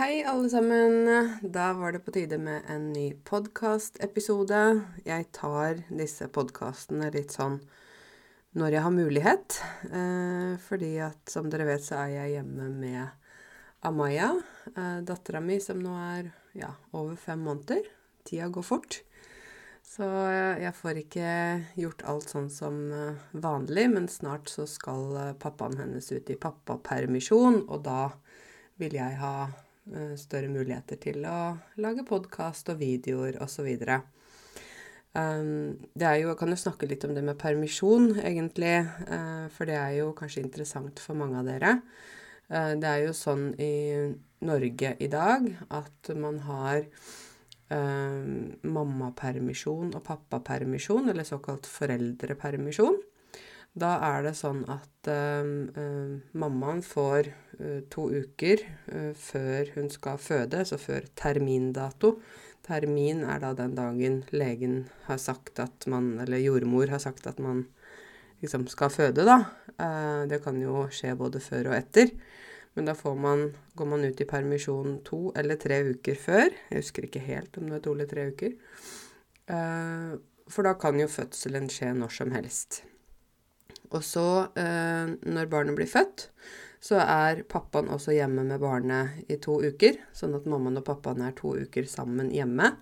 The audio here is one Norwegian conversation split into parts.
Hei, alle sammen. Da var det på tide med en ny podkastepisode. Jeg tar disse podkastene litt sånn når jeg har mulighet. Eh, fordi at, som dere vet, så er jeg hjemme med Amaya, eh, dattera mi, som nå er ja, over fem måneder. Tida går fort. Så eh, jeg får ikke gjort alt sånn som eh, vanlig, men snart så skal eh, pappaen hennes ut i pappapermisjon, og da vil jeg ha større muligheter til å lage podkast og videoer osv. Um, det er jo, jeg kan jo snakke litt om det med permisjon, egentlig, eh, for det er jo kanskje interessant for mange av dere. Eh, det er jo sånn i Norge i dag at man har mammapermisjon og pappapermisjon, eller såkalt foreldrepermisjon. Da er det sånn at um, um, mammaen får uh, to uker før hun skal føde, så før termindato. Termin er da den dagen legen har sagt at man, eller jordmor har sagt at man liksom skal føde, da. Det kan jo skje både før og etter. Men da man, går man ut i permisjon to eller tre uker før. Jeg husker ikke helt om det er to eller tre uker. For da kan jo fødselen skje når som helst. Og så, eh, når barnet blir født, så er pappaen også hjemme med barnet i to uker. Sånn at mammaen og pappaen er to uker sammen hjemme.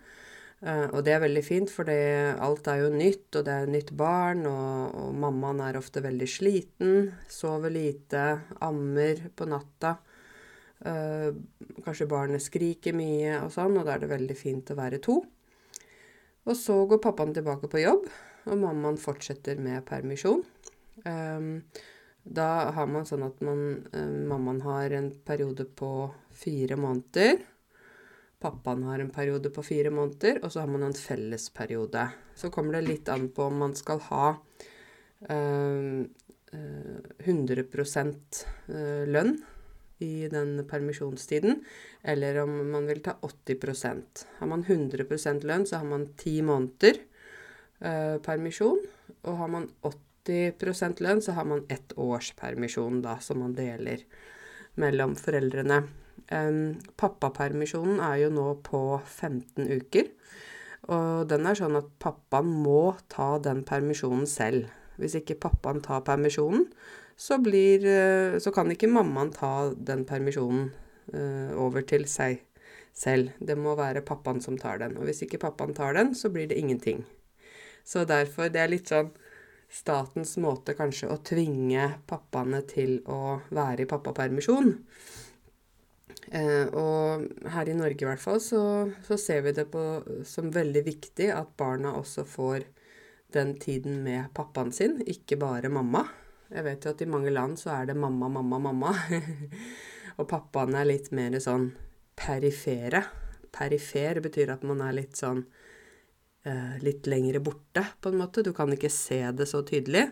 Eh, og det er veldig fint, for alt er jo nytt, og det er nytt barn, og, og mammaen er ofte veldig sliten, sover lite, ammer på natta. Eh, kanskje barnet skriker mye og sånn, og da er det veldig fint å være to. Og så går pappaen tilbake på jobb, og mammaen fortsetter med permisjon. Um, da har man sånn at man, um, mammaen har en periode på fire måneder. Pappaen har en periode på fire måneder, og så har man en fellesperiode. Så kommer det litt an på om man skal ha um, uh, 100 uh, lønn i den permisjonstiden, eller om man vil ta 80% Har man 100 lønn, så har man ti måneder uh, permisjon. Og har man 80 80 lønn, så har man ett års permisjon da, som man deler mellom foreldrene. Um, pappapermisjonen er jo nå på 15 uker. Og den er sånn at pappaen må ta den permisjonen selv. Hvis ikke pappaen tar permisjonen, så, blir, eh, så kan ikke mammaen ta den permisjonen uh, over til seg selv. Det må være pappaen som tar den. Og hvis ikke pappaen tar den, så blir det ingenting. Så derfor Det er litt sånn statens måte kanskje å tvinge pappaene til å være i pappapermisjon. Eh, og her i Norge i hvert fall så, så ser vi det på, som veldig viktig at barna også får den tiden med pappaen sin, ikke bare mamma. Jeg vet jo at i mange land så er det mamma, mamma, mamma. og pappaene er litt mer sånn perifere. Perifer betyr at man er litt sånn litt lengre borte, på en måte. Du kan ikke se det så tydelig.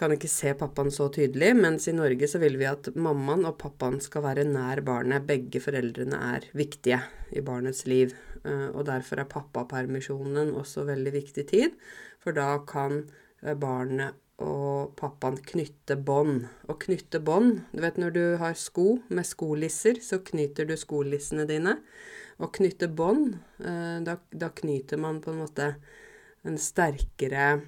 Kan ikke se pappaen så tydelig, mens i Norge så vil vi at mammaen og pappaen skal være nær barnet. Begge foreldrene er viktige i barnets liv. Eh, og derfor er pappapermisjonen også veldig viktig tid, for da kan eh, barnet og pappaen knytte bånd. Og knytte bånd Du vet når du har sko med skolisser, så knyter du skolissene dine. Å knytte bånd, eh, da, da, knyter man på en måte en sterkere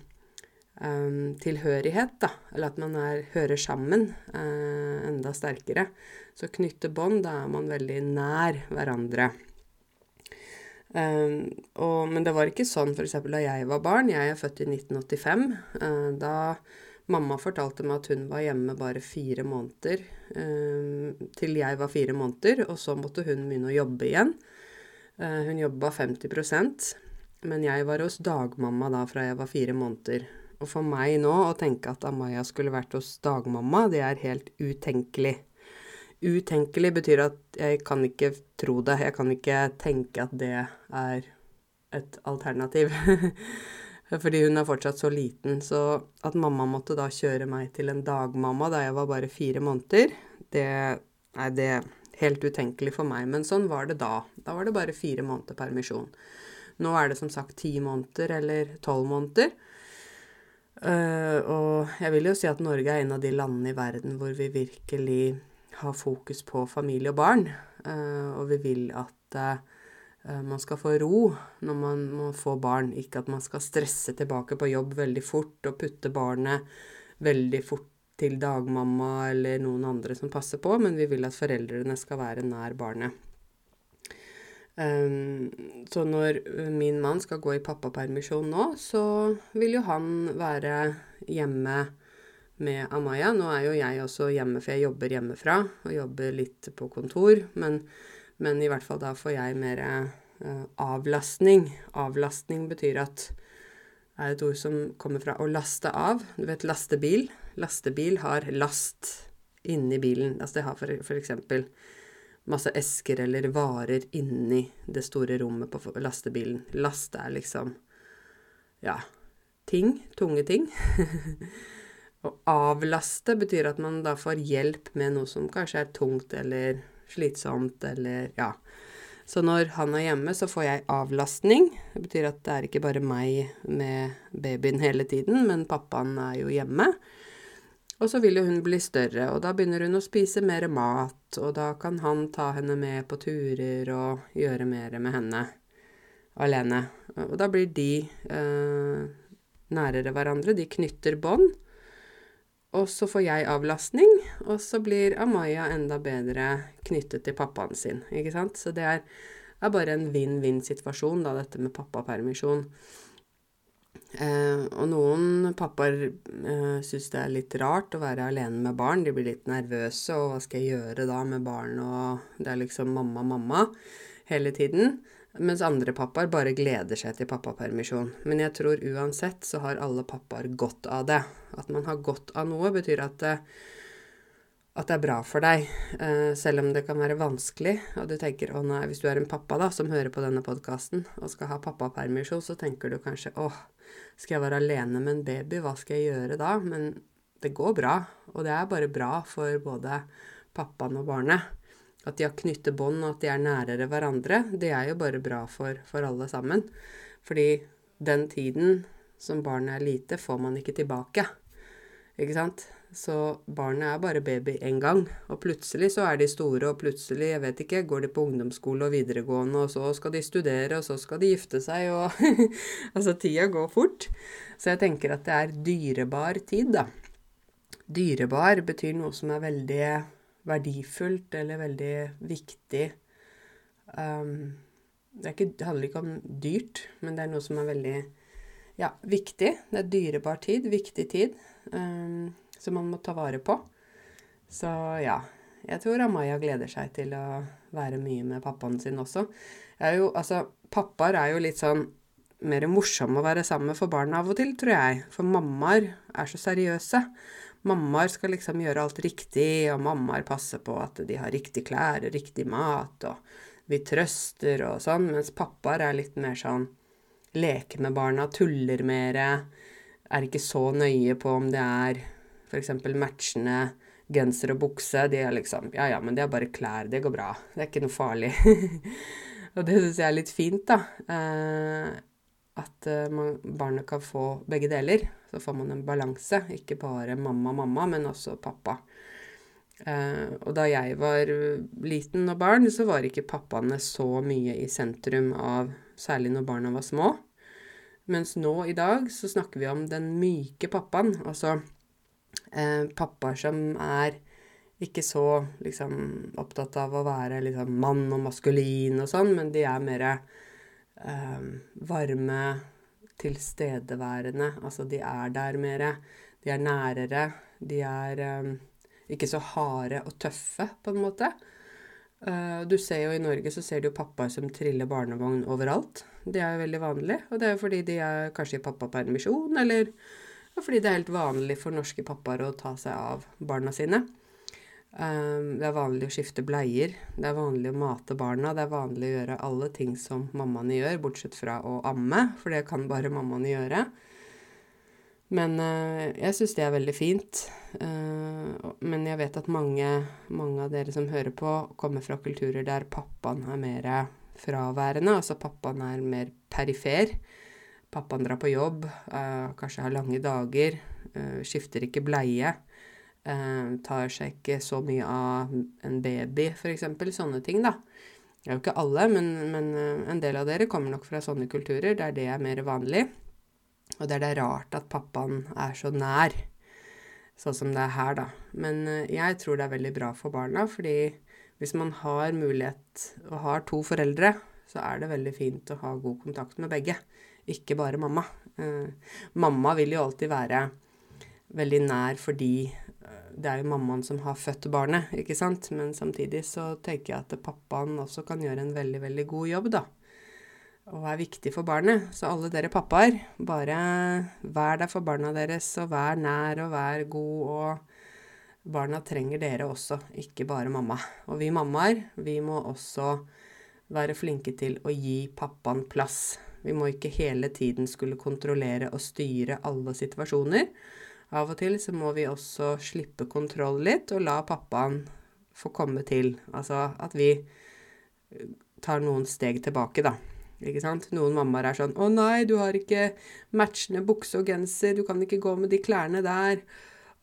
um, tilhørighet, da. Eller at man er, hører sammen uh, enda sterkere. Så knytte bånd, da er man veldig nær hverandre. Um, og, men det var ikke sånn f.eks. da jeg var barn. Jeg er født i 1985. Uh, da mamma fortalte meg at hun var hjemme bare fire måneder um, til jeg var fire måneder, og så måtte hun begynne å jobbe igjen. Eh, hun jobba 50% men jeg var hos dagmamma da fra jeg var fire måneder. Og for meg nå å tenke at Amaya skulle vært hos dagmamma, det er helt utenkelig. Utenkelig betyr at jeg kan ikke tro det. Jeg kan ikke tenke at det er et alternativ. Fordi hun er fortsatt så liten. Så at mamma måtte da kjøre meg til en dagmamma da jeg var bare fire måneder, det Nei, det helt utenkelig for meg, men sånn var det da. Da var det bare fire måneder permisjon. Nå er det som sagt ti måneder eller tolv måneder. Uh, og jeg vil jo si at Norge er en av de landene i verden hvor vi virkelig har fokus på familie og barn. Uh, og vi vil at uh, man skal få ro når man må få barn. Ikke at man skal stresse tilbake på jobb veldig fort og putte barnet veldig fort til dagmamma eller noen andre som passer på, men vi vil at foreldrene skal være nær barnet. Um, så når min mann skal gå i pappapermisjon nå, så vil jo han være hjemme med Amaya. Nå er jo jeg også hjemme, for jeg jobber hjemmefra og jobber litt på kontor. Men, men i hvert fall da får jeg mer uh, avlastning. Avlastning betyr at er et ord som kommer fra å laste av. Du vet lastebil. Lastebil har last inni bilen. Altså det har for, for eksempel masse esker eller varer inni det store rommet på lastebilen. Last er liksom ja ting. Tunge ting. Å avlaste betyr at man da får hjelp med noe som kanskje er tungt eller slitsomt eller ja. Så når han er hjemme, så får jeg avlastning. Det betyr at det er ikke bare meg med babyen hele tiden, men pappaen er jo hjemme. Og så vil jo hun bli større, og da begynner hun å spise mer mat, og da kan han ta henne med på turer og gjøre mer med henne alene. Og da blir de eh, nærere hverandre, de knytter bånd. Og så får jeg avlastning, og så blir Amaya enda bedre knyttet til pappaen sin, ikke sant. Så det er, er bare en vinn-vinn-situasjon, da, dette med pappapermisjon. Eh, og noen pappaer eh, syns det er litt rart å være alene med barn. De blir litt nervøse, og hva skal jeg gjøre da med barn, og det er liksom mamma, mamma hele tiden. Mens andre pappaer bare gleder seg til pappapermisjon. Men jeg tror uansett så har alle pappaer godt av det. At man har godt av noe, betyr at det, at det er bra for deg. Eh, selv om det kan være vanskelig. Og du tenker å nei, hvis du er en pappa da, som hører på denne podkasten og skal ha pappapermisjon, så tenker du kanskje åh, skal jeg være alene med en baby, hva skal jeg gjøre da? Men det går bra. Og det er bare bra for både pappaen og barnet. At de har knyttet bånd, og at de er nærere hverandre, det er jo bare bra for, for alle sammen. Fordi den tiden som barnet er lite, får man ikke tilbake. Ikke sant? Så barnet er bare baby én gang. Og plutselig så er de store, og plutselig, jeg vet ikke, går de på ungdomsskole og videregående, og så skal de studere, og så skal de gifte seg, og Altså, tida går fort. Så jeg tenker at det er dyrebar tid, da. Dyrebar betyr noe som er veldig verdifullt eller veldig viktig. Um, det, ikke, det, handler ikke om dyrt, men det er noe som er veldig ja, viktig. Det er dyrebar tid, viktig tid, um, som man må ta vare på. Så ja, jeg tror Amaya gleder seg til å være mye med pappaen sin også. Jo, altså, pappaer er jo litt sånn mer morsomme å være sammen med for barna av og til, tror jeg. For mammaer er så seriøse. Mammaer skal liksom gjøre alt riktig, og mammaer passer på at de har riktig klær og riktig mat, og vi trøster og sånn, mens pappaer er litt mer sånn leker med barna, tuller mer, er ikke så nøye på om det er f.eks. matchende genser og bukse. De er liksom Ja, ja, men det er bare klær. Det går bra. Det er ikke noe farlig. og det syns jeg er litt fint, da. Eh, at uh, man, barnet kan få begge deler. Så får man en balanse. Ikke bare mamma, mamma, men også pappa. Eh, og da jeg var liten og barn, så var ikke pappaene så mye i sentrum av Særlig når barna var små. Mens nå i dag så snakker vi om den myke pappaen. Altså eh, pappaer som er ikke så liksom opptatt av å være liksom mann og maskulin og sånn, men de er mer um, varme, tilstedeværende. Altså, de er der mer. De er nærere. De er um, ikke så harde og tøffe, på en måte. Uh, du ser jo I Norge så ser du jo pappaer som triller barnevogn overalt. Det er jo veldig vanlig. Og det er jo fordi de er kanskje i pappapermisjon, eller fordi det er helt vanlig for norske pappaer å ta seg av barna sine. Ehm, det er vanlig å skifte bleier, det er vanlig å mate barna, det er vanlig å gjøre alle ting som mammaene gjør, bortsett fra å amme, for det kan bare mammaene gjøre. Men uh, jeg syns det er veldig fint. Uh, men jeg vet at mange, mange, av dere som hører på, kommer fra kulturer der pappaen er mer fraværende. Altså pappaen er mer perifer. Pappaen drar på jobb, uh, kanskje har lange dager, skifter ikke bleie. Eh, tar seg ikke så mye av en baby, f.eks. Sånne ting, da. Det er jo ikke alle, men, men eh, en del av dere kommer nok fra sånne kulturer der det er mer vanlig. Og der det er rart at pappaen er så nær, sånn som det er her, da. Men eh, jeg tror det er veldig bra for barna, fordi hvis man har mulighet og har to foreldre, så er det veldig fint å ha god kontakt med begge, ikke bare mamma. Eh, mamma vil jo alltid være veldig nær fordi det er jo mammaen som har født barnet, ikke sant. Men samtidig så tenker jeg at pappaen også kan gjøre en veldig, veldig god jobb, da. Og er viktig for barnet. Så alle dere pappaer, bare vær der for barna deres, og vær nær og vær god. Og barna trenger dere også, ikke bare mamma. Og vi mammaer, vi må også være flinke til å gi pappaen plass. Vi må ikke hele tiden skulle kontrollere og styre alle situasjoner. Av og til så må vi også slippe kontroll litt og la pappaen få komme til. Altså at vi eh, tar noen steg tilbake, da. Ikke sant? Noen mammaer er sånn 'Å nei, du har ikke matchende bukse og genser. Du kan ikke gå med de klærne der.'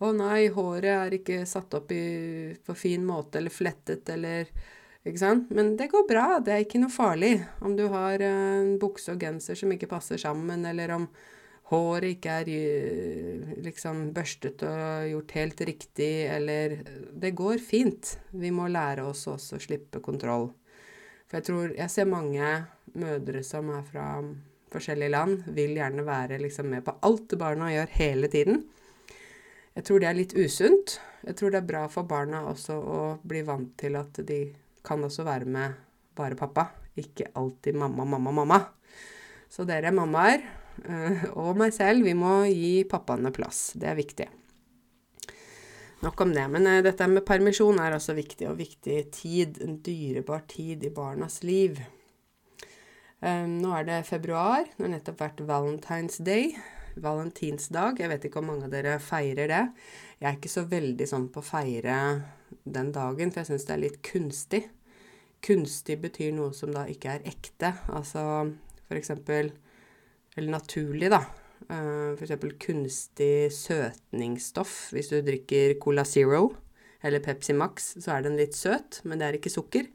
'Å nei, håret er ikke satt opp i, på fin måte eller flettet eller' Ikke sant? Men det går bra. Det er ikke noe farlig om du har en bukse og genser som ikke passer sammen, eller om håret ikke er eh, liksom børstet og gjort helt riktig, eller Det går fint. Vi må lære oss også å slippe kontroll. For jeg tror Jeg ser mange mødre som er fra forskjellige land, vil gjerne være liksom med på alt barna gjør hele tiden. Jeg tror det er litt usunt. Jeg tror det er bra for barna også å bli vant til at de kan også være med bare pappa, ikke alltid mamma, mamma, mamma. Så dere mammaer, Eh, og meg selv, vi må gi pappaene plass. Det er viktig. Nok om det. Men uh, dette med permisjon er også viktig, og viktig tid. En dyrebar tid i barnas liv. Um, nå er det februar. Det har nettopp vært Valentine's Day. Valentinsdag. Jeg vet ikke om mange av dere feirer det. Jeg er ikke så veldig sånn på å feire den dagen, for jeg syns det er litt kunstig. Kunstig betyr noe som da ikke er ekte. Altså for eksempel eller naturlig, da. Uh, F.eks. kunstig søtningsstoff. Hvis du drikker Cola Zero eller Pepsi Max, så er den litt søt, men det er ikke sukker.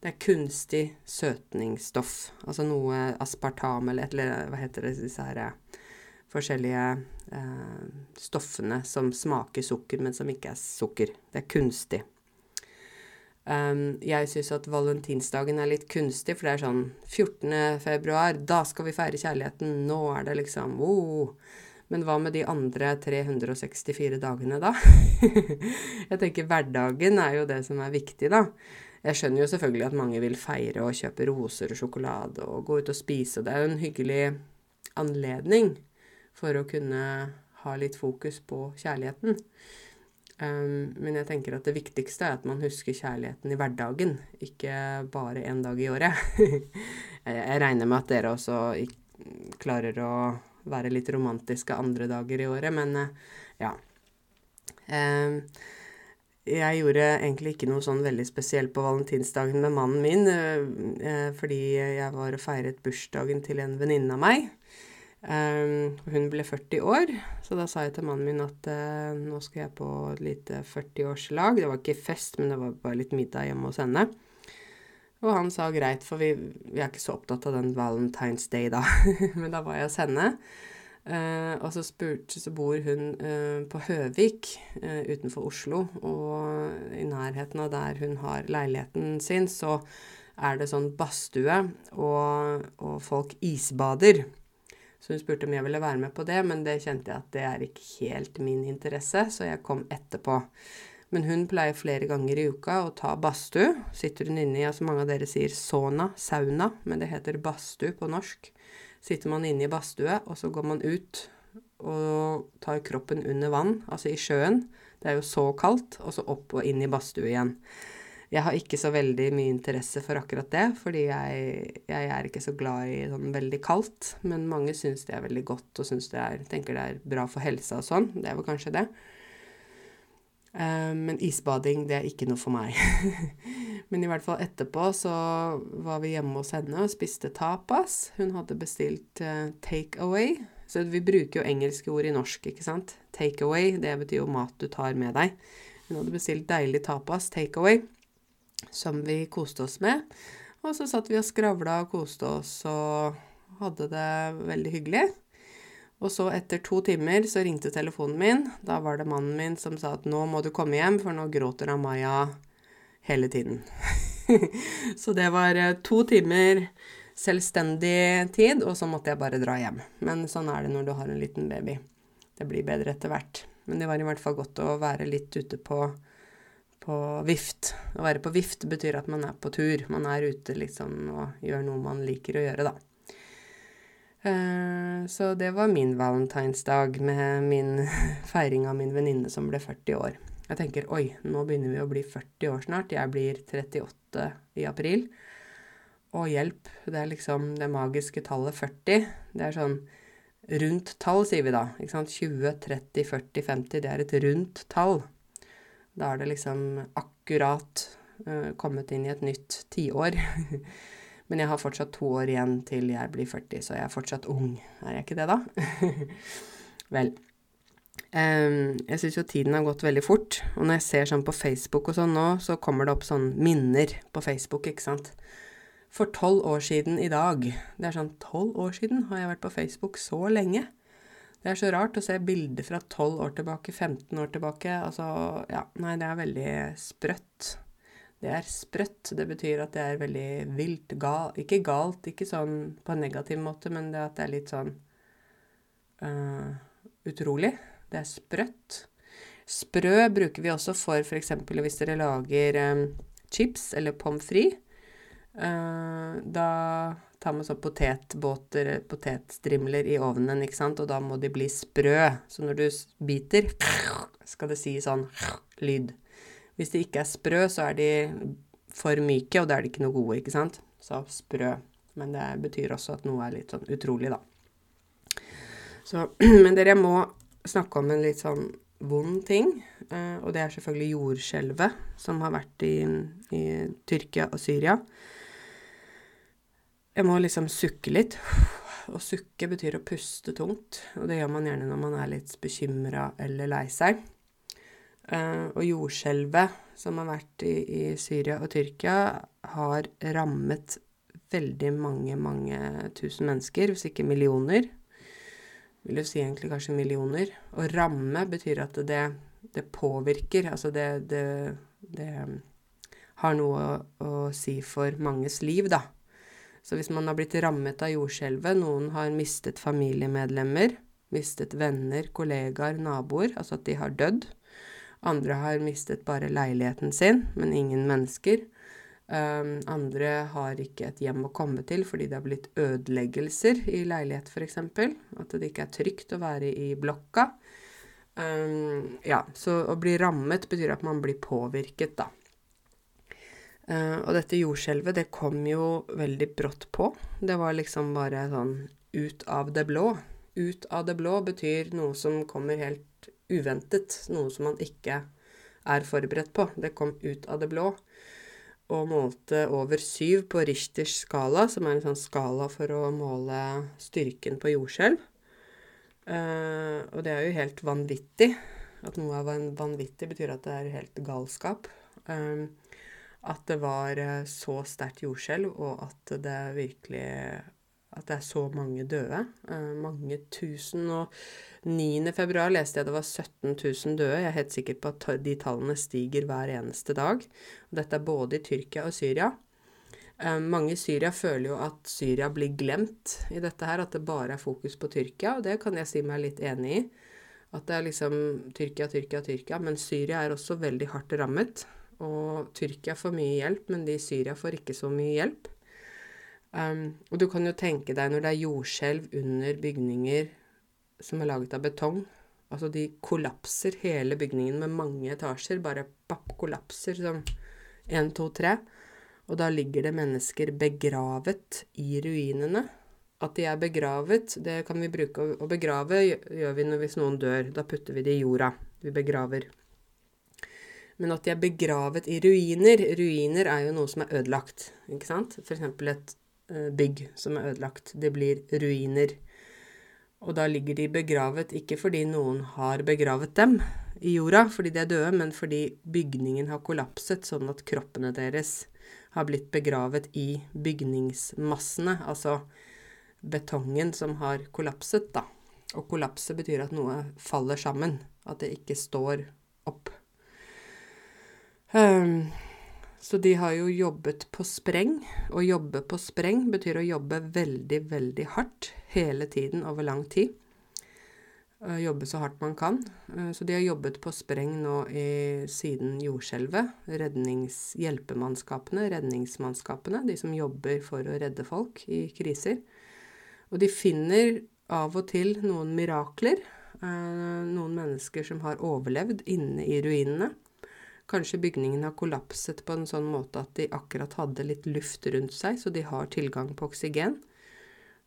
Det er kunstig søtningsstoff. Altså noe aspartam eller eller hva heter det, disse her eh, forskjellige eh, stoffene som smaker sukker, men som ikke er sukker. Det er kunstig. Um, jeg syns at valentinsdagen er litt kunstig, for det er sånn 14. februar, da skal vi feire kjærligheten, nå er det liksom oh. Men hva med de andre 364 dagene, da? jeg tenker hverdagen er jo det som er viktig, da. Jeg skjønner jo selvfølgelig at mange vil feire og kjøpe roser og sjokolade og gå ut og spise, det er jo en hyggelig anledning for å kunne ha litt fokus på kjærligheten. Um, men jeg tenker at det viktigste er at man husker kjærligheten i hverdagen, ikke bare én dag i året. jeg regner med at dere også klarer å være litt romantiske andre dager i året, men uh, ja. Um, jeg gjorde egentlig ikke noe sånn veldig spesielt på valentinsdagen med mannen min, uh, fordi jeg var og feiret bursdagen til en venninne av meg. Hun ble 40 år, så da sa jeg til mannen min at eh, nå skal jeg på et lite 40-årslag. Det var ikke fest, men det var bare litt middag hjemme hos henne. Og han sa greit, for vi, vi er ikke så opptatt av den Valentine's Day da. men da var jeg hos henne. Eh, og så, spurte, så bor hun eh, på Høvik utenfor Oslo, og i nærheten av der hun har leiligheten sin, så er det sånn badstue, og, og folk isbader. Så hun spurte om jeg ville være med på det, men det kjente jeg at det er ikke helt min interesse, så jeg kom etterpå. Men hun pleier flere ganger i uka å ta badstue. Sitter hun inne i, altså mange av dere sier sauna, sauna, men det heter badstue på norsk. Sitter man inne i badstue, og så går man ut og tar kroppen under vann, altså i sjøen. Det er jo så kaldt, og så opp og inn i badstue igjen. Jeg har ikke så veldig mye interesse for akkurat det, fordi jeg, jeg er ikke så glad i sånn veldig kaldt. Men mange syns det er veldig godt og det er, tenker det er bra for helsa og sånn. Det er vel kanskje det. Uh, men isbading, det er ikke noe for meg. men i hvert fall etterpå så var vi hjemme hos henne og spiste tapas. Hun hadde bestilt uh, take away. Så vi bruker jo engelske ord i norsk, ikke sant? Take away, Det betyr jo mat du tar med deg. Hun hadde bestilt deilig tapas takeaway som vi koste oss med. Og så satt vi og skravla og koste oss og hadde det veldig hyggelig. Og så etter to timer så ringte telefonen min. Da var det mannen min som sa at nå må du komme hjem, for nå gråter Amaya hele tiden. så det var eh, to timer selvstendig tid, og så måtte jeg bare dra hjem. Men sånn er det når du har en liten baby. Det blir bedre etter hvert. Men det var i hvert fall godt å være litt ute på, på vift. Å være på vift betyr at man er på tur. Man er ute liksom og gjør noe man liker å gjøre, da. Eh, så det var min valentinsdag med min feiring av min venninne som ble 40 år. Jeg tenker oi, nå begynner vi å bli 40 år snart. Jeg blir 38 i april. Og hjelp, det er liksom det magiske tallet 40. Det er sånn rundt tall, sier vi da. Ikke sant? 20, 30, 40, 50. Det er et rundt tall. Da er det liksom akkurat uh, kommet inn i et nytt tiår. Men jeg har fortsatt to år igjen til jeg blir 40, så jeg er fortsatt ung. Er jeg ikke det, da? Vel. Um, jeg syns jo tiden har gått veldig fort. Og når jeg ser sånn på Facebook og sånn nå, så kommer det opp sånn minner på Facebook, ikke sant. For tolv år siden i dag. Det er sånn tolv år siden har jeg vært på Facebook så lenge. Det er så rart å se bilder fra tolv år tilbake, 15 år tilbake. Altså, ja, nei, det er veldig sprøtt. Det er sprøtt. Det betyr at det er veldig vilt. Gal, ikke galt, ikke sånn på en negativ måte, men det at det er litt sånn uh, utrolig. Det er sprøtt. Sprø bruker vi også for f.eks. hvis dere lager um, chips eller pommes frites. Uh, da tar man sånn potetbåter, potetstrimler i ovnen, ikke sant, og da må de bli sprø. Så når du biter, skal det si sånn lyd. Hvis de ikke er sprø, så er de for myke, og da er de ikke noe gode, ikke sant? Så sprø. Men det betyr også at noe er litt sånn utrolig, da. Så, men dere må snakke om en litt sånn vond ting, eh, og det er selvfølgelig jordskjelvet som har vært i, i Tyrkia og Syria. Jeg må liksom sukke litt. Å sukke betyr å puste tungt, og det gjør man gjerne når man er litt bekymra eller lei seg. Uh, og jordskjelvet som har vært i, i, Syria og Tyrkia, har rammet veldig mange, mange tusen mennesker, hvis ikke millioner. Vil jo si egentlig kanskje millioner. Å ramme betyr at det, det påvirker. Altså det, det, det har noe å, å, si for manges liv, da. Så hvis man har blitt rammet av jordskjelvet, noen har mistet familiemedlemmer, mistet venner, kollegaer, naboer, altså at de har dødd, andre har mistet bare leiligheten sin, men ingen mennesker. Um, andre har ikke et hjem å komme til fordi det har blitt ødeleggelser i leilighet, f.eks. At det ikke er trygt å være i blokka. Um, ja, så å bli rammet betyr at man blir påvirket, da. Uh, og dette jordskjelvet, det kom jo veldig brått på. Det var liksom bare sånn ut av det blå. Ut av det blå betyr noe som kommer helt uventet, noe som man ikke er forberedt på. Det kom ut av det blå. Og målte over syv på Richters skala, som er en sånn skala for å måle styrken på jordskjelv. Uh, og det er jo helt vanvittig. At noe er vanvittig, betyr at det er helt galskap. Um, at det var så sterkt jordskjelv, og at det virkelig at det er så mange døde. Uh, mange tusen. Og 9. februar leste jeg det var 17 000 døde. Jeg er helt sikker på at de tallene stiger hver eneste dag. Dette er både i Tyrkia og Syria. Uh, mange i Syria føler jo at Syria blir glemt i dette her, at det bare er fokus på Tyrkia, og det kan jeg si meg litt enig i. At det er liksom Tyrkia, Tyrkia, Tyrkia. Men Syria er også veldig hardt rammet. Og Tyrkia får mye hjelp, men de i Syria får ikke så mye hjelp. Um, og du kan jo tenke deg når det er jordskjelv under bygninger som er laget av betong. Altså de kollapser hele bygningen med mange etasjer. Bare papp kollapser som én, to, tre. Og da ligger det mennesker begravet i ruinene. At de er begravet, det kan vi bruke. Å begrave gjør vi når hvis noen dør. Da putter vi det i jorda. Vi begraver. Men at de er begravet i ruiner Ruiner er jo noe som er ødelagt. ikke sant? F.eks. et Eh, bygg som er ødelagt. Det blir ruiner. Og da ligger de begravet ikke fordi noen har begravet dem i jorda, fordi de er døde, men fordi bygningen har kollapset, sånn at kroppene deres har blitt begravet i bygningsmassene, altså betongen som har kollapset, da. Og kollapse betyr at noe faller sammen, at det ikke står opp. Um, så de har jo jobbet på spreng. Å jobbe på spreng betyr å jobbe veldig, veldig hardt hele tiden over lang tid. Jobbe så hardt man kan. Så de har jobbet på spreng nå i, siden jordskjelvet. Hjelpemannskapene, redningsmannskapene, de som jobber for å redde folk i kriser. Og de finner av og til noen mirakler. Noen mennesker som har overlevd inne i ruinene. Kanskje bygningen har kollapset på en sånn måte at de akkurat hadde litt luft rundt seg, så de har tilgang på oksygen.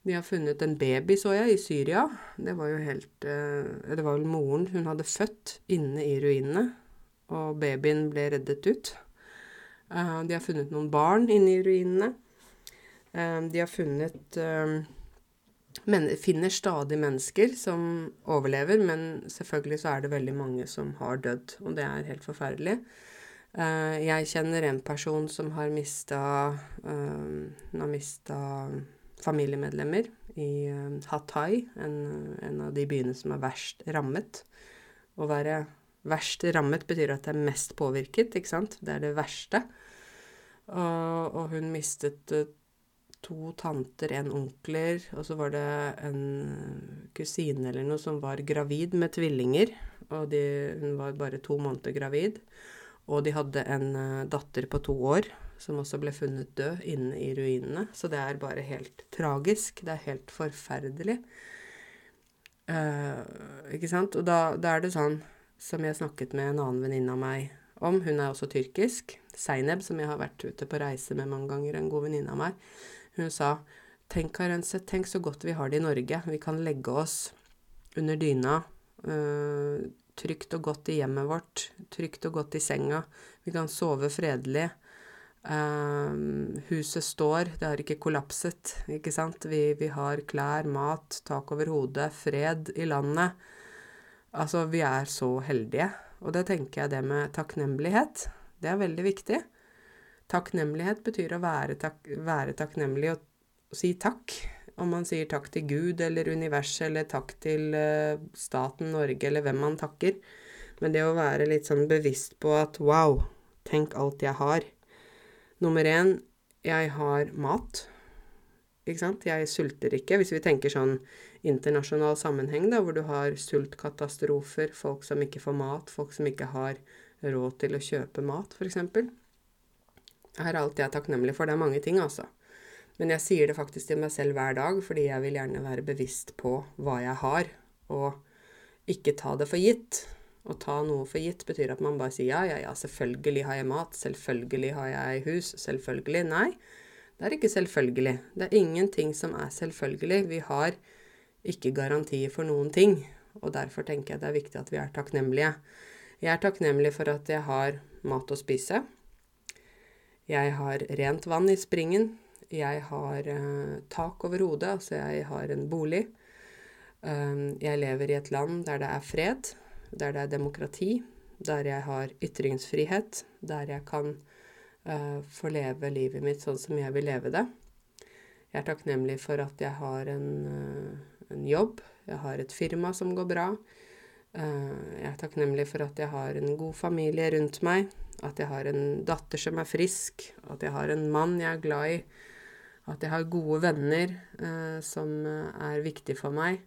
De har funnet en baby, så jeg, i Syria. Det var jo helt eh, Det var vel moren hun hadde født inne i ruinene, og babyen ble reddet ut. Eh, de har funnet noen barn inne i ruinene. Eh, de har funnet men finner stadig mennesker som overlever, men selvfølgelig så er det veldig mange som har dødd, og det er helt forferdelig. Uh, jeg kjenner en person som har mista uh, har mista familiemedlemmer i uh, Hatay, en, en, av de byene som er verst rammet. Å være verst rammet betyr at det er mest påvirket, ikke sant? Det er det verste. Og hun mistet to tanter, en onkler, og så var det en kusine eller noe som var gravid med tvillinger. Og de, hun var bare to måneder gravid. Og de hadde en uh, datter på to år som også ble funnet død inne i ruinene. Så det er bare helt tragisk. Det er helt forferdelig. Uh, ikke sant? Og da, da, er det sånn, som jeg snakket med en annen venninne av meg om, hun er også tyrkisk, Seineb, som jeg har vært ute på reise med mange ganger, en god venninne av meg. Hun sa Tenk, Karense, tenk så godt vi har det i Norge. Vi kan legge oss under dyna. Øh, trygt og godt i hjemmet vårt. Trygt og godt i senga. Vi kan sove fredelig. Uh, huset står, det har ikke kollapset, ikke sant. Vi, vi, har klær, mat, tak over hodet, fred i landet. Altså, vi er så heldige. Og det tenker jeg det med takknemlighet. Det er veldig viktig. Takknemlighet betyr å være, tak være takknemlig og, og, si takk. Om man sier takk til Gud eller universet eller takk til uh, staten Norge eller hvem man takker. Men det å være litt sånn bevisst på at wow, tenk alt jeg har. Nummer én, jeg har mat. Ikke sant? Jeg sulter ikke. Hvis vi tenker sånn internasjonal sammenheng, da, hvor du har sultkatastrofer, folk som ikke får mat, folk som ikke har råd til å kjøpe mat, f.eks. Her er alt jeg er takknemlig for. Det er mange ting, altså. Men jeg sier det faktisk til meg selv hver dag, fordi jeg vil gjerne være bevisst på hva jeg har, og ikke ta det for gitt. Å ta noe for gitt betyr at man bare sier ja, ja, ja, selvfølgelig har jeg mat, selvfølgelig har jeg hus, selvfølgelig. Nei, det er ikke selvfølgelig. Det er ingenting som er selvfølgelig. Vi har ikke garantier for noen ting, og derfor tenker jeg det er viktig at vi er takknemlige. Jeg er takknemlig for at jeg har mat å spise. Jeg har rent vann i springen. Jeg har uh, tak over hodet, altså jeg har en bolig. Um, jeg lever i et land der det er fred, der det er demokrati, der jeg har ytringsfrihet, der jeg kan uh, få leve livet mitt sånn som jeg vil leve det. Jeg er takknemlig for at jeg har en, uh, en jobb, jeg har et firma som går bra. jeg er takknemlig for at jeg har en god familie rundt meg, at jeg har en datter som er frisk, at jeg har en mann jeg er glad i, at jeg har gode venner eh, som er viktige for meg.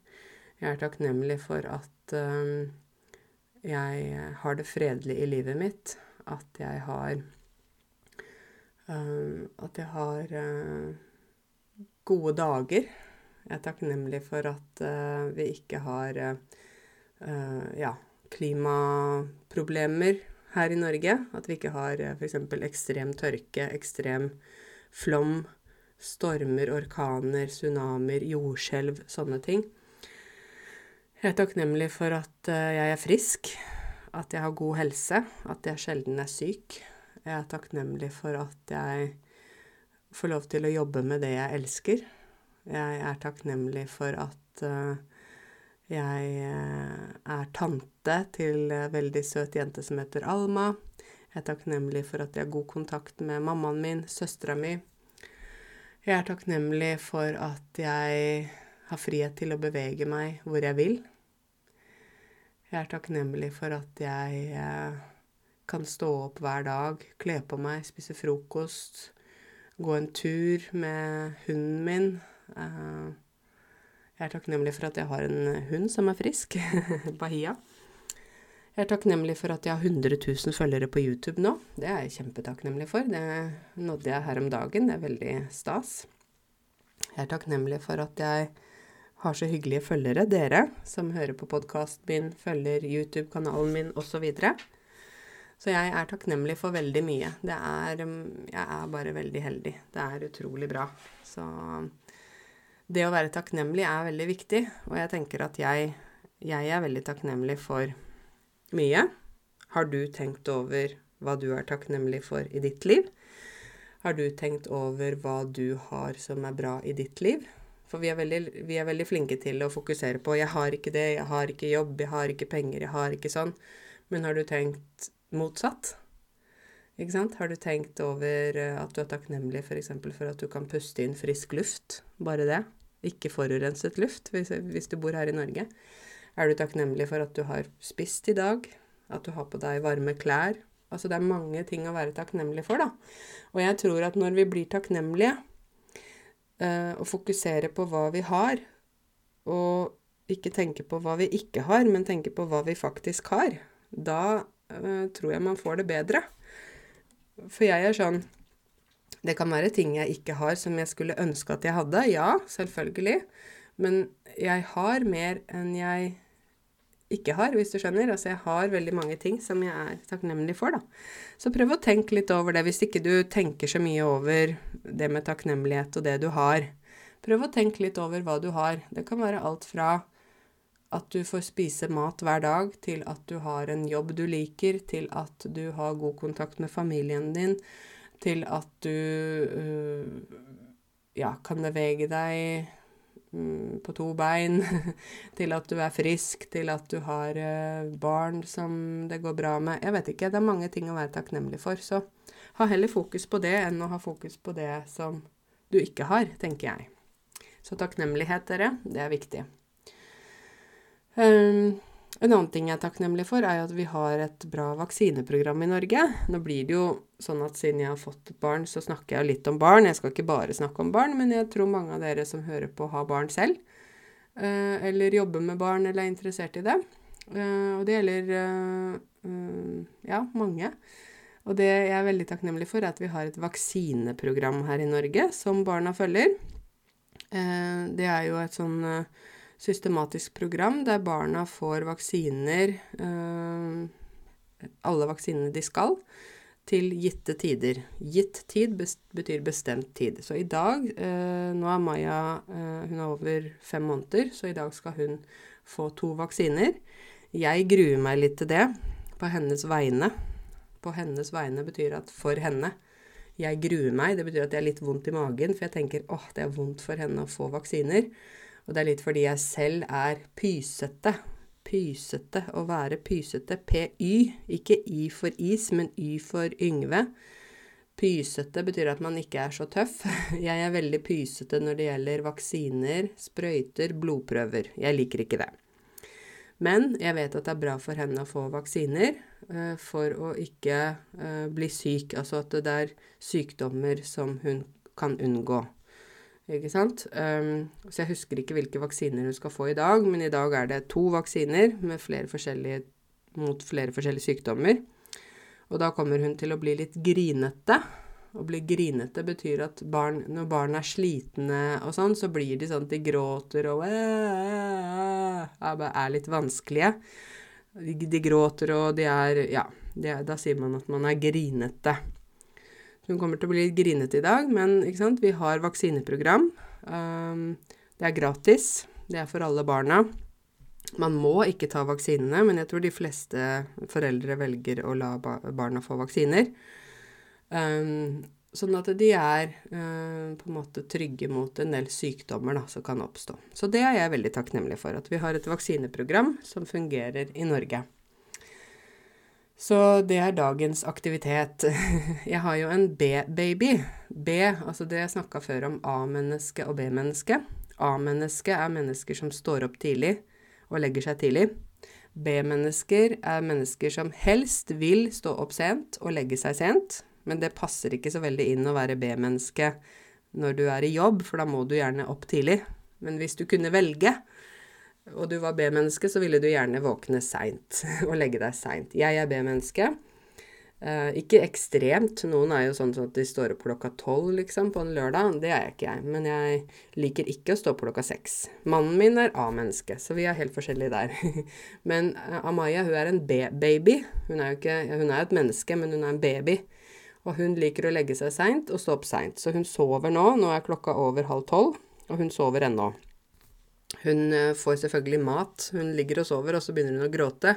Jeg er takknemlig for at eh, jeg har det fredelig i livet mitt, at jeg har eh, At jeg har eh, gode dager. Jeg er takknemlig for at eh, vi ikke har eh, ja, klimaproblemer her i Norge. At vi ikke har eh, f.eks. ekstrem tørke, ekstrem flom, stormer, orkaner, tsunamier, jordskjelv, sånne ting. Jeg er takknemlig for at eh, jeg er frisk, at jeg har god helse, at jeg sjelden er syk. Jeg er takknemlig for at jeg får lov til å jobbe med det jeg elsker. Jeg er takknemlig for at uh, Jeg eh, er tante til ei veldig søt jente som heter Alma. Jeg er takknemlig for at jeg har god kontakt med mammaen min, søstera mi. Jeg er takknemlig for at jeg har frihet til å bevege meg hvor jeg vil. Jeg er takknemlig for at jeg eh, kan stå opp hver dag, kle på meg, spise frokost, gå en tur med hunden min. Eh, jeg er takknemlig for at jeg har en hund som er frisk, Bahia. Jeg er takknemlig for at jeg har 100 000 følgere på YouTube nå. Det er jeg kjempetakknemlig for. Det nådde jeg her om dagen. Det er veldig stas. Jeg er takknemlig for at jeg har så hyggelige følgere, dere som hører på podkasten min, følger YouTube-kanalen min osv. Så, så jeg er takknemlig for veldig mye. Det er Jeg er bare veldig heldig. Det er utrolig bra. Så det å være takknemlig er veldig viktig, og jeg tenker at jeg, jeg er veldig takknemlig for mye. Har du tenkt over hva du er takknemlig for i ditt liv? Har du tenkt over hva du har som er bra i ditt liv? For vi er, veldig, vi er veldig flinke til å fokusere på 'jeg har ikke det, jeg har ikke jobb, jeg har ikke penger, jeg har ikke sånn'. Men har du tenkt motsatt? Ikke sant? Har du tenkt over eh, at du er takknemlig f.eks. For, for at du kan puste inn frisk luft? Bare det. Ikke forurenset luft, hvis, hvis du bor her i Norge. Er du takknemlig for at du har spist i dag? At du har på deg varme klær? Altså det er mange ting å være takknemlig for, da. Og jeg tror at når vi blir takknemlige, eh, og fokusere på hva vi har, og ikke tenke på hva vi ikke har, men tenke på hva vi faktisk har, da eh, tror jeg man får det bedre. For jeg er sånn Det kan være ting jeg ikke har som jeg skulle ønske at jeg hadde. Ja, selvfølgelig. Men jeg har mer enn jeg ikke har, hvis du skjønner. Altså jeg har veldig mange ting som jeg er takknemlig for, da. Så prøv å tenke litt over det, hvis ikke du tenker så mye over det med takknemlighet og det du har. Prøv å tenke litt over hva du har. Det kan være alt fra at du får spise mat hver dag, til at du har en jobb du liker, til at du har god kontakt med familien din, til at du øh, ja, kan bevege deg Mm, på to bein, til at du er frisk, til at du har eh, barn som det går bra med. Jeg vet ikke. Det er mange ting å være takknemlig for. Så ha heller fokus på det enn å ha fokus på det som du ikke har, tenker jeg. Så takknemlighet, dere, det er viktig. Um, en annen ting jeg er takknemlig for, er at vi har et bra vaksineprogram i Norge. Nå blir det jo sånn at siden jeg har fått et barn, så snakker jeg litt om barn. Jeg skal ikke bare snakke om barn, men jeg tror mange av dere som hører på, har barn selv. Eh, eller jobber med barn, eller er interessert i det. Eh, og det gjelder eh, ja, mange. Og det jeg er veldig takknemlig for, er at vi har et vaksineprogram her i Norge som barna følger. Det er jo et sånn systematisk program der barna får vaksiner eh, Alle vaksinene de skal, til gitte tider. Gitt tid betyr bestemt tid. Så i dag eh, Nå er Maja eh, Hun er over fem måneder, så i dag skal hun få to vaksiner. Jeg gruer meg litt til det på hennes vegne. På hennes vegne betyr at for henne. Jeg gruer meg. Det betyr at jeg har litt vondt i magen, for jeg tenker åh, det er vondt for henne å få vaksiner. Og det er litt fordi jeg selv er pysete. Pysete. Å være pysete. PY. Ikke Y for is, men Y for Yngve. Pysete betyr at man ikke er så tøff. Jeg er veldig pysete når det gjelder vaksiner, sprøyter, blodprøver. Jeg liker ikke det. Men jeg vet at det er bra for henne å få vaksiner uh, for å ikke uh, bli syk. Altså at det er sykdommer som hun kan unngå. Ikke sant? Um, så jeg husker ikke hvilke vaksiner hun skal få i dag, men i dag er det to vaksiner flere mot flere forskjellige sykdommer. Og da kommer hun til å bli litt grinete. Å bli grinete betyr at barn, når barn er slitne og sånn, så blir de sånn at de gråter og er litt vanskelige. De, de gråter og de er Ja, de da sier man at man er grinete. Hun kommer til å bli litt grinete i dag, men vi har vaksineprogram. Um, det er gratis. Det er for alle barna. Man må ikke ta vaksinene, men jeg tror de fleste foreldre velger å la barna få vaksiner. Um, sånn at de er eh, på en måte trygge mot en del sykdommer da, som kan oppstå. Så det er jeg veldig takknemlig for, at vi har et vaksineprogram som fungerer i Norge. Så det er dagens aktivitet. Jeg har jo en B-baby. B, altså det jeg snakka før om A-menneske og B-menneske. A-menneske er mennesker som står opp tidlig og legger seg tidlig. B-mennesker er mennesker som helst vil stå opp sent og legge seg sent, men det passer ikke så veldig inn å være B-menneske når du er i jobb, for da må du gjerne opp tidlig. Men hvis du kunne velge, og du var B-menneske, så ville du gjerne våkne seint og legge deg seint. Jeg er B-menneske. Eh, ikke ekstremt. Noen er jo sånn at de står opp klokka tolv liksom, på en lørdag. Det er ikke jeg. Men jeg liker ikke å stå opp klokka seks. Mannen min er A-menneske, så vi er helt forskjellige der. men uh, Amaya hun er en B-baby. Hun er jo hun er et menneske, men hun er en baby. Og hun liker å legge seg seint og stå opp seint. Så hun sover nå. Nå er klokka over halv tolv, og hun sover ennå. Hun uh, får selvfølgelig mat. Hun ligger og sover, og så begynner hun å gråte.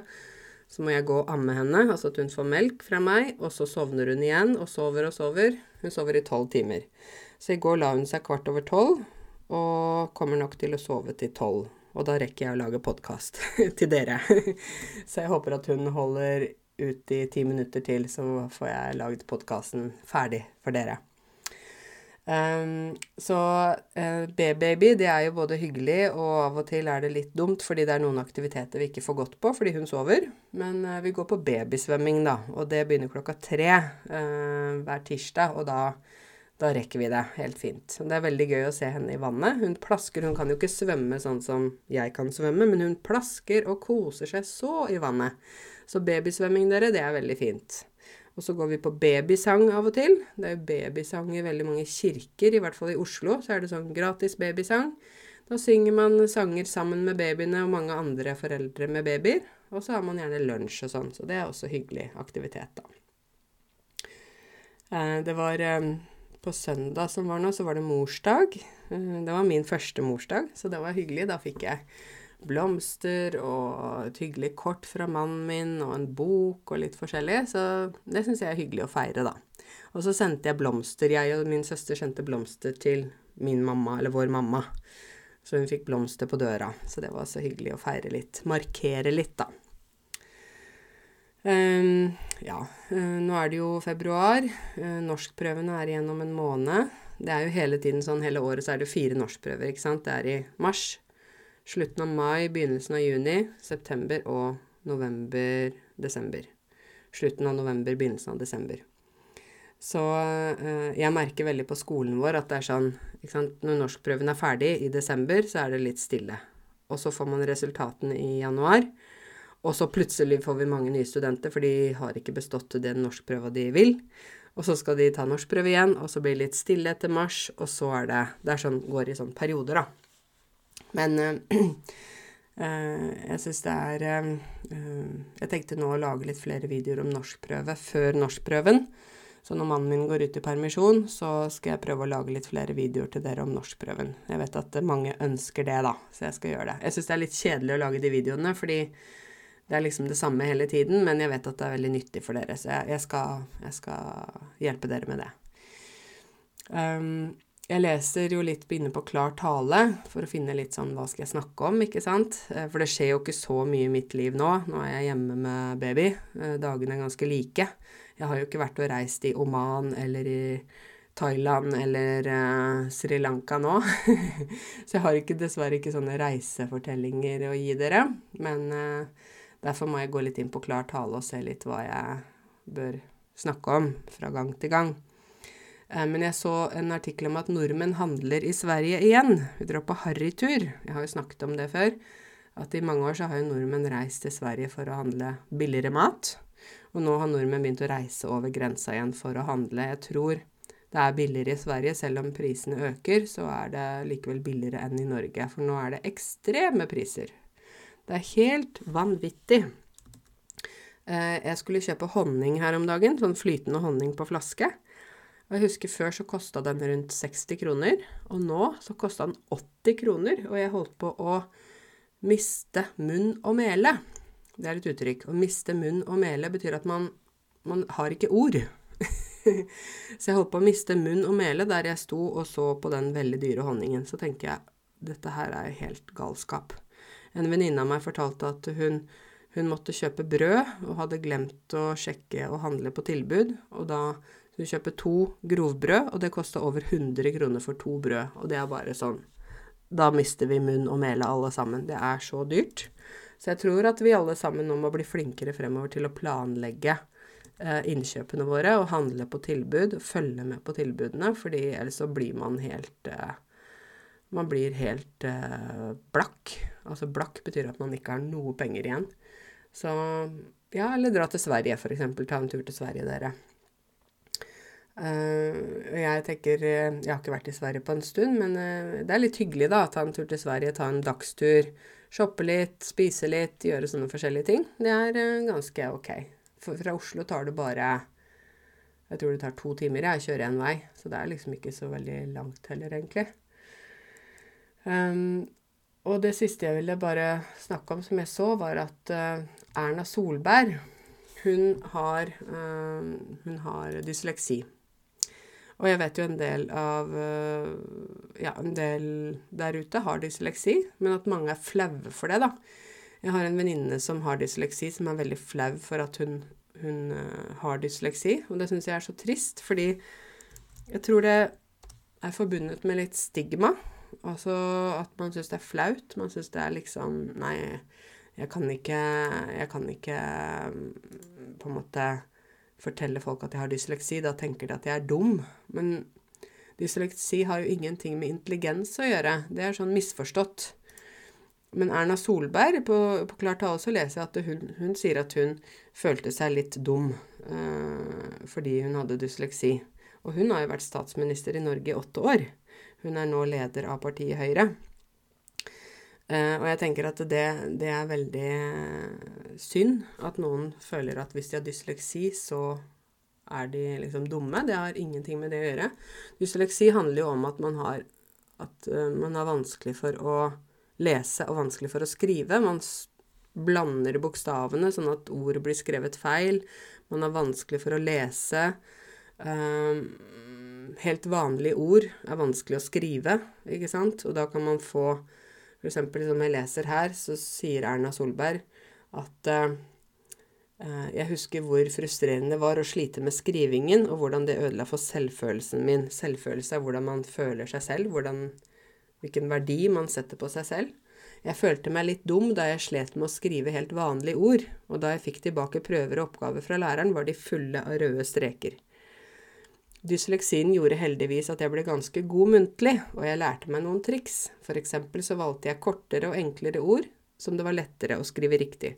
Så må jeg gå og amme henne, altså at hun får melk fra meg, og så sovner hun igjen og sover og sover. Hun sover i tolv timer. Så i går la hun seg kvart over tolv, og kommer nok til å sove til tolv. Og da rekker jeg å lage podkast til dere. så jeg håper at hun holder ut i ti minutter til, så får jeg lagd podkasten ferdig for dere. Um, så uh, B-baby, det er jo både hyggelig, og av og til er det litt dumt fordi det er noen aktiviteter vi ikke får gått på fordi hun sover. Men uh, vi går på babysvømming, da, og det begynner klokka tre uh, hver tirsdag, og da, da, rekker vi det helt fint. Det er veldig gøy å se henne i vannet. Hun plasker, hun kan jo ikke svømme sånn som jeg kan svømme, men hun plasker og koser seg så i vannet. Så babysvømming, dere, det er veldig fint. Og så går vi på babysang av og til. Det er jo babysang i veldig mange kirker, i hvert fall i Oslo. Så er det sånn gratis babysang. Da synger man sanger sammen med babyene og mange andre foreldre med babyer. Og så har man gjerne lunsj og sånn, så det er også hyggelig aktivitet, da. Eh, det var eh, på søndag som var nå, så var det morsdag. Eh, det var min første morsdag, så det var hyggelig. Da fikk jeg blomster og et hyggelig kort fra mannen min og en bok og litt forskjellig. Så det syns jeg er hyggelig å feire, da. Og så sendte jeg blomster. Jeg og min søster sendte blomster til min mamma, eller vår mamma. Så hun fikk blomster på døra. Så det var så hyggelig å feire litt. Markere litt, da. Um, ja, uh, nå er det jo februar. Uh, norskprøvene er igjen om en måned. Det er jo hele tiden sånn, hele året så er det fire norskprøver, ikke sant. Det er i mars, Slutten av mai, begynnelsen av juni, september og november-desember. Slutten av november, begynnelsen av desember. Så eh, jeg merker veldig på skolen vår at det er sånn ikke sant, Når norskprøven er ferdig i desember, så er det litt stille. Og så får man resultatene i januar. Og så plutselig får vi mange nye studenter, for de har ikke bestått den norskprøva de vil. Og så skal de ta norskprøve igjen, og så blir det litt stille etter mars, og så er det Det er sånn, går i sånne perioder, da. Men uh, jeg syns det er uh, Jeg tenkte nå å lage litt flere videoer om norskprøve før norskprøven. Så når mannen min går ut i permisjon, så skal jeg prøve å lage litt flere videoer til dere om norskprøven. Jeg vet at mange ønsker det, da, så jeg skal gjøre det. Jeg syns det er litt kjedelig å lage de videoene, fordi det er liksom det samme hele tiden, men jeg vet at det er veldig nyttig for dere, så jeg, jeg, skal, jeg skal, hjelpe dere med det. Um, jeg leser jo litt inne på Klar tale for å finne litt sånn hva skal jeg snakke om, ikke sant. Eh, for det skjer jo ikke så mye i mitt liv nå. Nå er jeg hjemme med baby. Eh, dagene er ganske like. Jeg har jo ikke vært og reist i Oman eller i Thailand eller uh, Sri Lanka nå. så jeg har ikke, dessverre ikke sånne reisefortellinger å gi dere. Men uh, derfor må jeg gå litt inn på Klar tale og se litt hva jeg bør snakke om fra gang til gang. Eh, men jeg så en artikkel om at nordmenn handler i Sverige igjen. Vi drar på harrytur. Jeg har jo snakket om det før. At i mange år så har jo nordmenn reist til Sverige for å handle billigere mat. Og nå har nordmenn begynt å reise over grensa igjen for å handle. Jeg tror det er billigere i Sverige. Selv om prisene øker, så er det likevel billigere enn i Norge. For nå er det ekstreme priser. Det er helt vanvittig. Eh, jeg skulle kjøpe honning her om dagen. Sånn flytende honning på flaske. Og jeg husker før så kosta den rundt 60 kroner, og nå så kosta den 80 kroner. Og jeg holdt på å miste munn og mele. Det er et uttrykk. Å miste munn og mele betyr at man, man har ikke ord. så jeg holdt på å miste munn og mele der jeg sto og så på den veldig dyre honningen. Så tenker jeg dette her er helt galskap. En venninne av meg fortalte at hun, hun måtte kjøpe brød og hadde glemt å sjekke og handle på tilbud. Og da du kjøper to grovbrød, og det kosta over 100 kroner for to brød. Og det er bare sånn Da mister vi munn og mele alle sammen. Det er så dyrt. Så jeg tror at vi alle sammen nå må bli flinkere fremover til å planlegge eh, innkjøpene våre og handle på tilbud, følge med på tilbudene, fordi ellers så blir man helt eh, Man blir helt eh, blakk. Altså blakk betyr at man ikke har noe penger igjen. Så ja, eller dra til Sverige, f.eks. Ta en tur til Sverige, dere. Uh, jeg tenker uh, Jeg har ikke vært i Sverige på en stund, men uh, det er litt hyggelig, da. Ta en tur til Sverige, ta en dagstur. Shoppe litt, spise litt, gjøre sånne forskjellige ting. Det er ganske ok. For fra Oslo tar det bare Jeg tror det tar to timer, jeg kjører én vei. Så det er liksom ikke så veldig langt heller, egentlig. Um, og det siste jeg ville bare snakke om, som jeg så, var at Erna Solberg hun har, hun har dysleksi. Og jeg vet jo en del av eh, Ja, en del der ute har dysleksi, men at mange er flaue for det, da. Jeg har en venninne som har dysleksi, som er veldig flau for at hun, hun uh, har dysleksi. Og det syns jeg er så trist, fordi jeg tror det er forbundet med litt stigma. Altså at man syns det er flaut. Man syns det er liksom Nei, jeg kan ikke Jeg kan ikke mm, på en måte forteller folk at jeg har dysleksi, da tenker de at jeg er dum. Men dysleksi har jo ingenting med intelligens å gjøre. Det er sånn misforstått. Men Erna Solberg, på, på Klar tale så leser jeg at hun, hun, sier at hun følte seg litt dum øh, fordi hun hadde dysleksi. Og hun har jo vært statsminister i Norge i åtte år. Hun er nå leder av partiet Høyre. Uh, og jeg tenker at det, det, er veldig synd at noen føler at hvis de har dysleksi, så er de liksom dumme. Det har ingenting med det å gjøre. Dysleksi handler jo om at man har, at, uh, man har vanskelig for å lese og vanskelig for å skrive. Man blander bokstavene sånn at ord blir skrevet feil. Man har vanskelig for å lese. Uh, helt vanlige ord er vanskelig å skrive, ikke sant? Og da kan man få for eksempel som jeg leser her, så sier Erna Solberg at uh, jeg husker hvor frustrerende det var å slite med skrivingen, og hvordan det ødela for selvfølelsen min. Selvfølelse er hvordan man føler seg selv, hvordan, hvilken verdi man setter på seg selv. Jeg følte meg litt dum da jeg slet med å skrive helt vanlige ord, og da jeg fikk tilbake prøver og oppgaver fra læreren, var de fulle av røde streker. Dysleksien gjorde heldigvis at jeg ble ganske god muntlig, og jeg lærte meg noen triks. For eksempel så valgte jeg kortere og enklere ord som det var lettere å skrive riktig.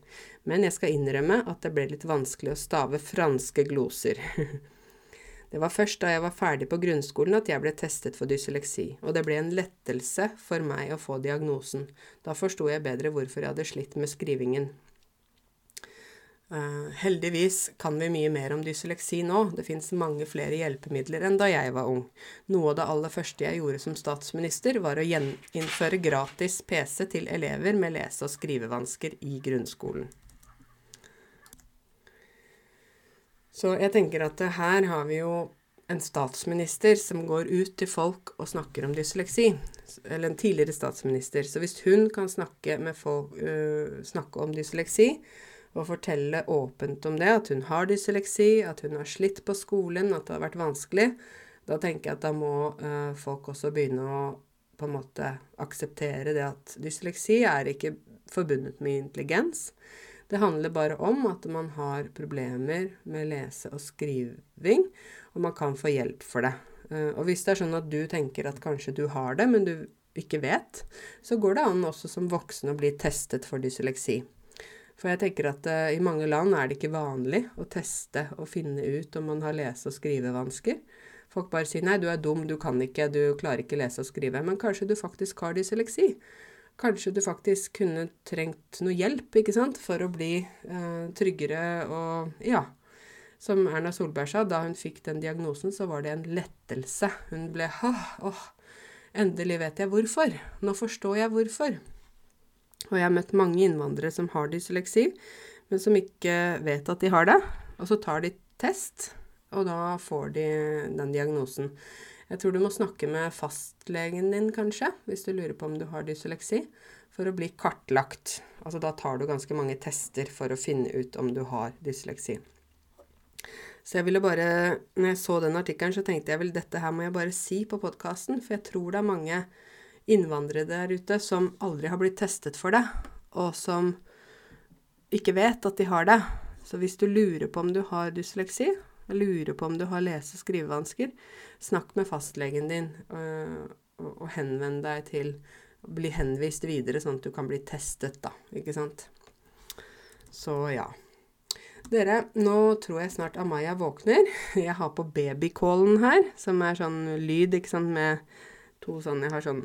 Men jeg skal innrømme at det ble litt vanskelig å stave franske gloser. det var først da jeg var ferdig på grunnskolen at jeg ble testet for dysleksi, og det ble en lettelse for meg å få diagnosen. Da forsto jeg bedre hvorfor jeg hadde slitt med skrivingen. Uh, heldigvis kan vi mye mer om dysleksi nå. Det fins mange flere hjelpemidler enn da jeg var ung. Noe av det aller første jeg gjorde som statsminister, var å gjeninnføre gratis PC til elever med lese- og skrivevansker i grunnskolen. Så jeg tenker at her har vi jo en statsminister som går ut til folk og snakker om dysleksi. Eller en tidligere statsminister. Så hvis hun kan snakke, folk, uh, snakke om dysleksi, og fortelle åpent om det, at hun har dysleksi, at hun har slitt på skolen, at det har vært vanskelig, da tenker jeg at da må uh, folk også begynne å på en måte akseptere det at dysleksi er ikke forbundet med intelligens. Det handler bare om at man har problemer med lese- og skriving, og man kan få hjelp for det. Uh, og hvis det er sånn at du tenker at kanskje du har det, men du ikke vet, så går det an også som voksen å bli testet for dysleksi. For jeg tenker at uh, i mange land er det ikke vanlig å teste og finne ut om man har lese- og skrivevansker. Folk bare sier 'nei, du er dum, du kan ikke, du klarer ikke lese og skrive'. Men kanskje du faktisk har dysleksi. Kanskje du faktisk kunne trengt noe hjelp, ikke sant, for å bli uh, tryggere og ja. Som Erna Solberg sa, da hun fikk den diagnosen, så var det en lettelse. Hun ble åh, endelig vet jeg hvorfor. Nå forstår jeg hvorfor. Og jeg har møtt mange innvandrere som har dysleksi, men som ikke vet at de har det. Og så tar de test, og da får de den diagnosen. Jeg tror du må snakke med fastlegen din, kanskje, hvis du lurer på om du har dysleksi, for å bli kartlagt. Altså da tar du ganske mange tester for å finne ut om du har dysleksi. Så jeg ville bare Når jeg så den artikkelen, så tenkte jeg vel dette her må jeg bare si på podkasten, for jeg tror det er mange innvandrere der ute som aldri har blitt testet for det, og som ikke vet at de har det. Så hvis du lurer på om du har dysleksi, lurer på om du har lese- og skrivevansker, snakk med fastlegen din, øh, og, henvend deg til Bli henvist videre, sånn at du kan bli testet, da. Ikke sant? Så ja. Dere, nå tror jeg snart Amaya våkner. Jeg har på babycallen her, som er sånn lyd, ikke sant, med to sånn Jeg har sånn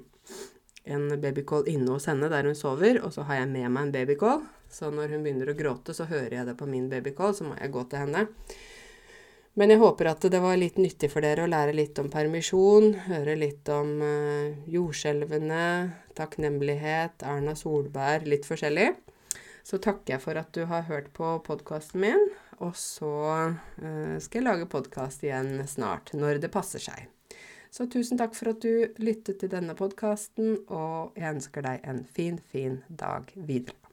en babycall inne hos henne der hun sover, og så har jeg med meg en babycall. Så når hun begynner å gråte, så hører jeg det på min babycall, så må jeg gå til henne. Men jeg håper at det var litt nyttig for dere å lære litt om permisjon, høre litt om uh, jordskjelvene, takknemlighet, Erna Solberg, litt forskjellig. Så takker jeg for at du har hørt på podkasten min, og så uh, skal jeg lage podkast igjen snart, når det passer seg. Så tusen takk for at du lyttet til denne podkasten, og jeg ønsker deg en fin, fin dag videre.